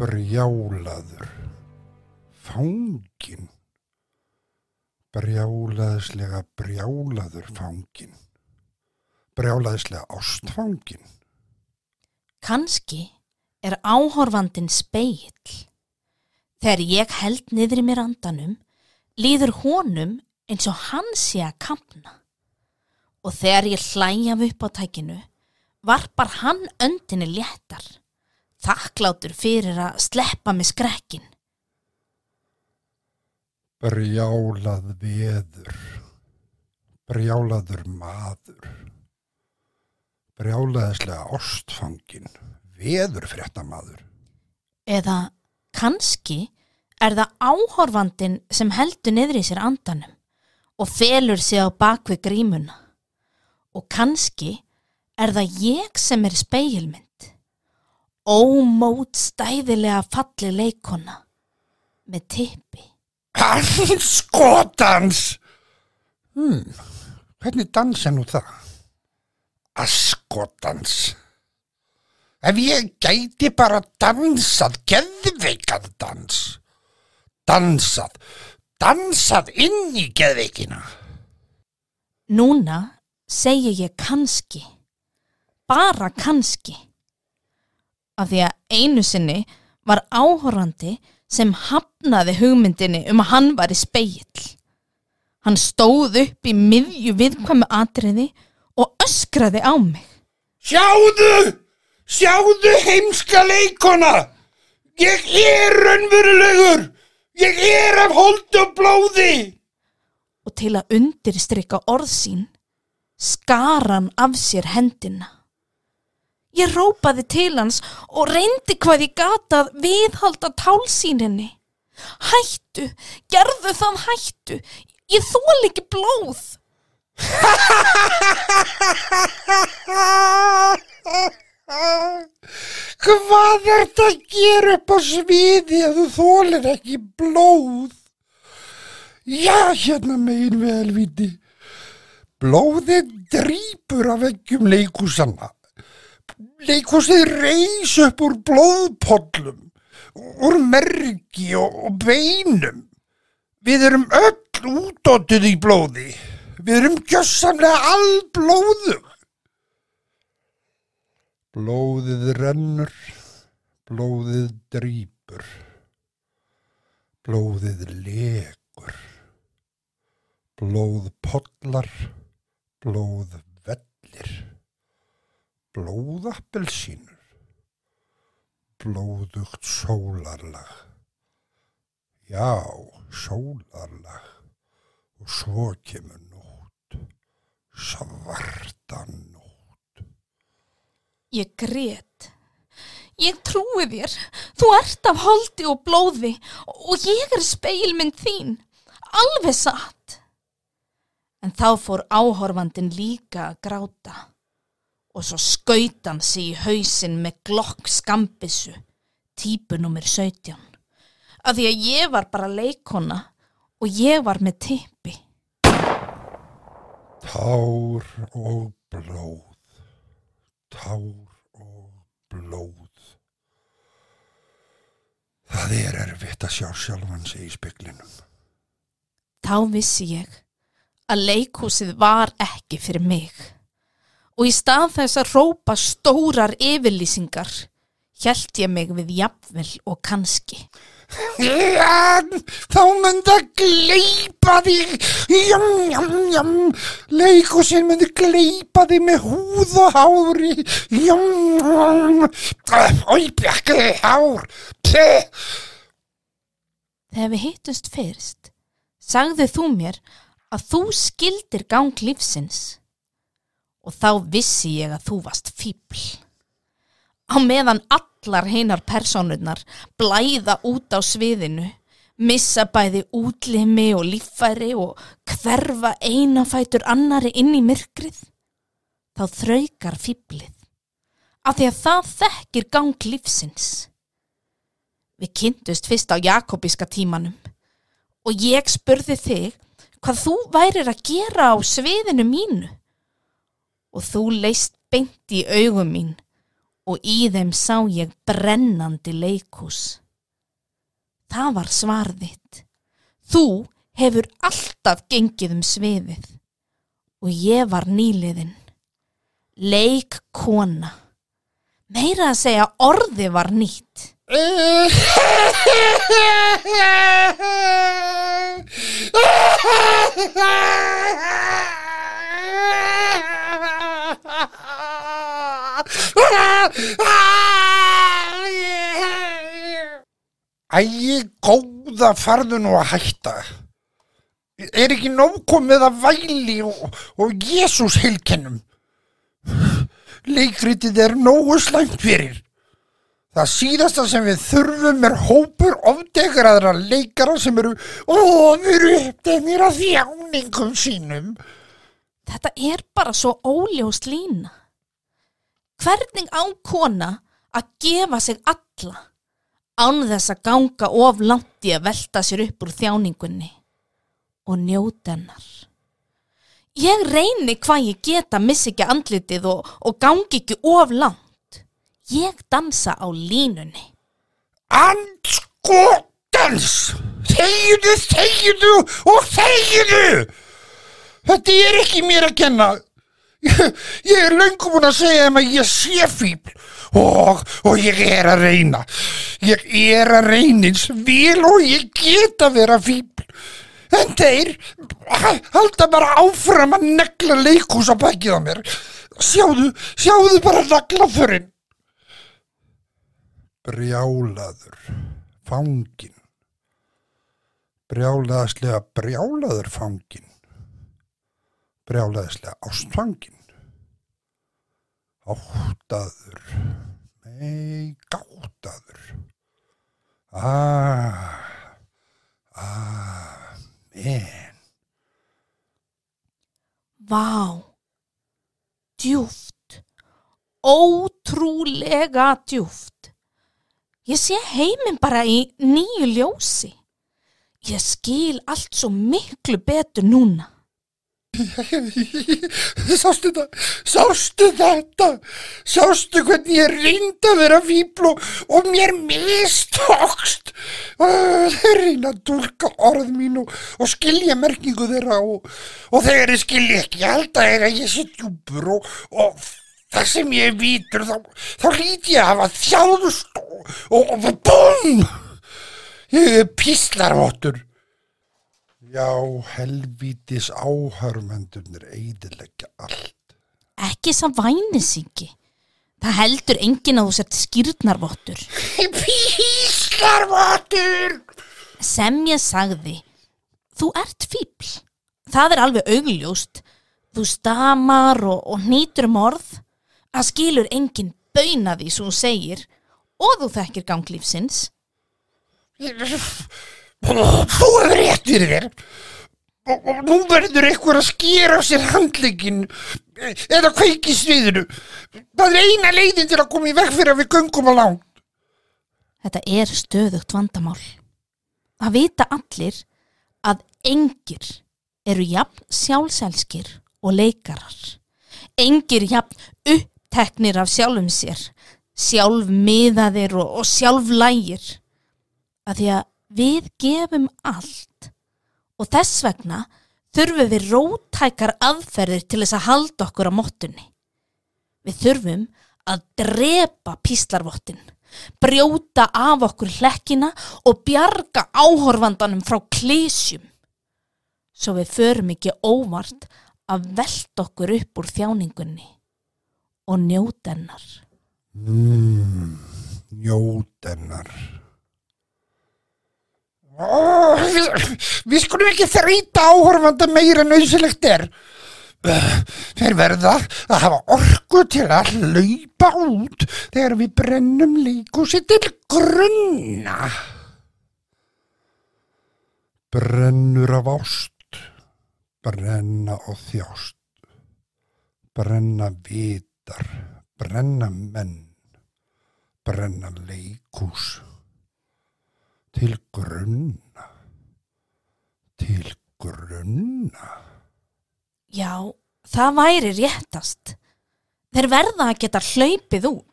brjálaður, fangin, brjálaðislega brjálaður fangin, brjálaðislega ástfangin. Kanski er áhorfandin speill. Þegar ég held niður í mér andanum, líður honum eins og hann sé að kampna. Og þegar ég hlæja upp á tækinu, varpar hann öndinni léttar, þakklátur fyrir að sleppa með skrekkin. Brjálað veður, brjálaður maður, brjálaðislega ástfangin, veður fréttamaður. Eða kannski er það áhorfandin sem heldur niður í sér andanum og felur sig á bakvið grímuna. Og kannski er það ég sem er speilmynd. Ómót stæðilega falli leikona með tippi. Skotans! Hmm, hvernig dans er nú það? Askotans. Ef ég gæti bara dansað, geðveikan dans. Dansað, dansað inn í geðveikina. Núna segi ég kannski, bara kannski. Af því að einu sinni var áhorrandi sem hafnaði hugmyndinni um að hann var í speill. Hann stóð upp í miðju viðkvæmu atriði og öskraði á mig. Sjáðu! Sjáðu heimska leikona! Ég er raunverulegur! Ég er af holdu og blóði! Og til að undirstrykka orð sín, skar hann af sér hendina. Ég rópaði til hans og reyndi hvað ég gatað viðhalda tálsíninni. Hættu, gerðu það hættu, ég þól ekki blóð. Hvað er þetta að gera upp á sviði ef þú þólir ekki blóð? Já, hérna megin við helviti. Blóðið drýpur af veggjum leikúsanna. Leikúsið reys upp úr blóðpollum, úr mergi og, og beinum. Við erum öll útóttuð í blóði. Við erum gjössamlega allblóðug. Blóðið rennur, blóðið drýpur, blóðið legur, blóð pollar, blóð vellir, blóðappelsínur, blóðugt sólarlag, já, sólarlag og svo kemur nótt, svarta nótt. Ég grét. Ég trúi þér. Þú ert af holdi og blóði og ég er speilmynd þín. Alveg satt. En þá fór áhorfandin líka að gráta og svo skaut hann sig í hausin með glokk skambissu, típu nummer 17. Af því að ég var bara leikona og ég var með tippi. Tár og blóð, tár og blóð. Það er erfitt að sjá sjálfan sig í speklinum. Þá vissi ég að leikhúsið var ekki fyrir mig og í stað þess að rópa stórar yfirlýsingar hjælt ég mig við jafnvel og kannski. Þá myndi að gleipa þig, jam, jam, jam, leikusinn myndi gleipa þig með húð og hári, jam, jam, bjakkiði hár, peh. Þegar við hittust fyrst, sagði þú mér að þú skildir gang lífsins og þá vissi ég að þú varst fíbl. Á meðan allar heinar personurnar blæða út á sviðinu, missa bæði útlimi og líffæri og hverfa einafætur annari inn í myrkrið, þá þraukar fíblið. Af því að það þekkir gang lífsins. Við kynntust fyrst á Jakobíska tímanum og ég spurði þig hvað þú værir að gera á sviðinu mínu og þú leist beint í augum mín og í þeim sá ég brennandi leikhús. Það var svarðitt. Þú hefur alltaf gengið um sviðið og ég var nýliðin. Leik kona. Meira að segja orði var nýtt. Æi, góða farðu nú að hætta. Er ekki nógkomið að væli og, og Jésús heilkennum? Leikritið er nógu slæmt fyrir. Það síðasta sem við þurfum er hópur ofdegraðra leikara sem eru ofur uppdegnir af þjáningum sínum. Þetta er bara svo óljós lína. Hvernig á kona að gefa sig alla án þess að ganga of langt í að velta sér upp úr þjáningunni og njóta hennar. Ég reyni hvað ég geta missi ekki andlitið og, og gangi ekki of langt. Ég dansa á línunni. Andskotans! Þegiðu, þegiðu og þegiðu! Þetta er ekki mér að kenna. Ég, ég er löngum búin að segja þeim að ég sé fíbl og, og ég er að reyna. Ég er að reynins vil og ég get að vera fíbl. En þeir halda bara áfram að negla leikús á bækið á mér. Sjáðu, sjáðu bara naglaförinn. Brjálaður, fangin. Brjálaðslega brjálaður fangin. Brjálaðslega ástfangin. Áttaður, nei, gáttaður. Ah, ah, men. Vá, djúft, ótrúlega djúft. Ég sé heiminn bara í nýju ljósi. Ég skil allt svo miklu betur núna. Sástu þetta? Sástu þetta? Sástu hvernig ég reyndi að vera fíbl og, mér mistókst? Þeir reyna að dulka orð mín og, og skilja merkingu þeirra og, og þegar ég skilja ekki alltaf er að ég sé djúpur og, og það sem ég vítur þá, þá líti ég að hafa þjáðust og búm! Ég er píslarvottur. Já, helvítis áhörmendurnir eidilegja allt. Ekki sá vænisíki. Það heldur enginn að þú sett skýrnarvottur. Píslarvottur! Sem ég sagði, þú ert fíbl. Það er alveg augljóst. Þú stamar og, og nýtur um orð. Það skilur enginn bauna því sem þú segir og þú þekkir ganglífsins. Þú er rétt fyrir þér. Og, nú verður einhver að skera á sér handlegin eða kveiki sviðinu. Það er eina leiðin til að koma í veg fyrir að við göngum á langt. Þetta er stöðugt vandamál. Það vita allir að engir eru jafn sjálfselskir og leikarar. Engir jafn uppteknir af sjálfum sér, sjálfmiðaðir og, og sjálflægir. Að því að við gefum allt og þess vegna þurfum við rótækar aðferðir til þess að halda okkur á mottunni. Við þurfum að drepa píslarvottin, brjóta af okkur hlekkina og bjarga áhorfandanum frá klísjum. Svo við förum ekki óvart að velta okkur upp úr þjáningunni og njóta hennar. Mm, njótennar. Ó, við, við skulum ekki þreita áhorfanda meira en auðsilegt er. Þeir verða að hafa orku til að laupa út þegar við brennum líkúsi til grunna. Brennur af ást, brenna og þjást, brenna vitar, brenna menn, brenna leikús til grunna, til grunna. Já, það væri réttast. Þeir verða að geta hlaupið út.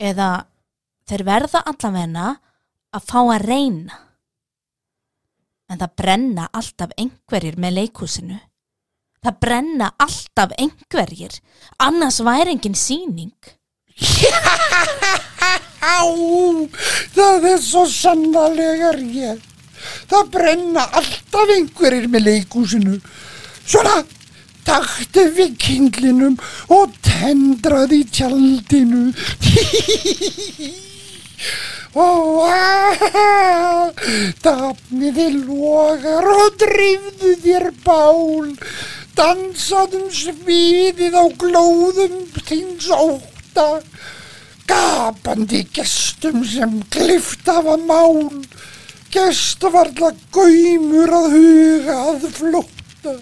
eða þeir verða allavegna að fá að reyna. En það brenna alltaf einhverjir með leikhúsinu. Það brenna alltaf einhverjir, annars væri engin síning. Á, það er svo sannarlega rétt. Það brenna alltaf einhverjir með leikúsinu. Svona, taktu við kindlinum og tendraði tjaldinu. Og dapniði logar og drifðu þér bál. Dansaðum sviðið á glóðum þíns óta. Gapandi gestum sem klift af að mál. Gesta varla gaumur að huga að flótta.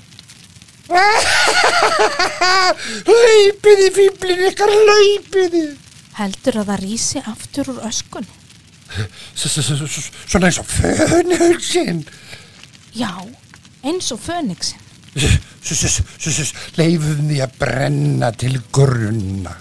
Laupiði fýblin ykkar, laupiði. Heldur að það rísi aftur úr öskunni? Svona eins og fönhulsinn. Já, eins og fönixin. Leifum því að brenna til grunna.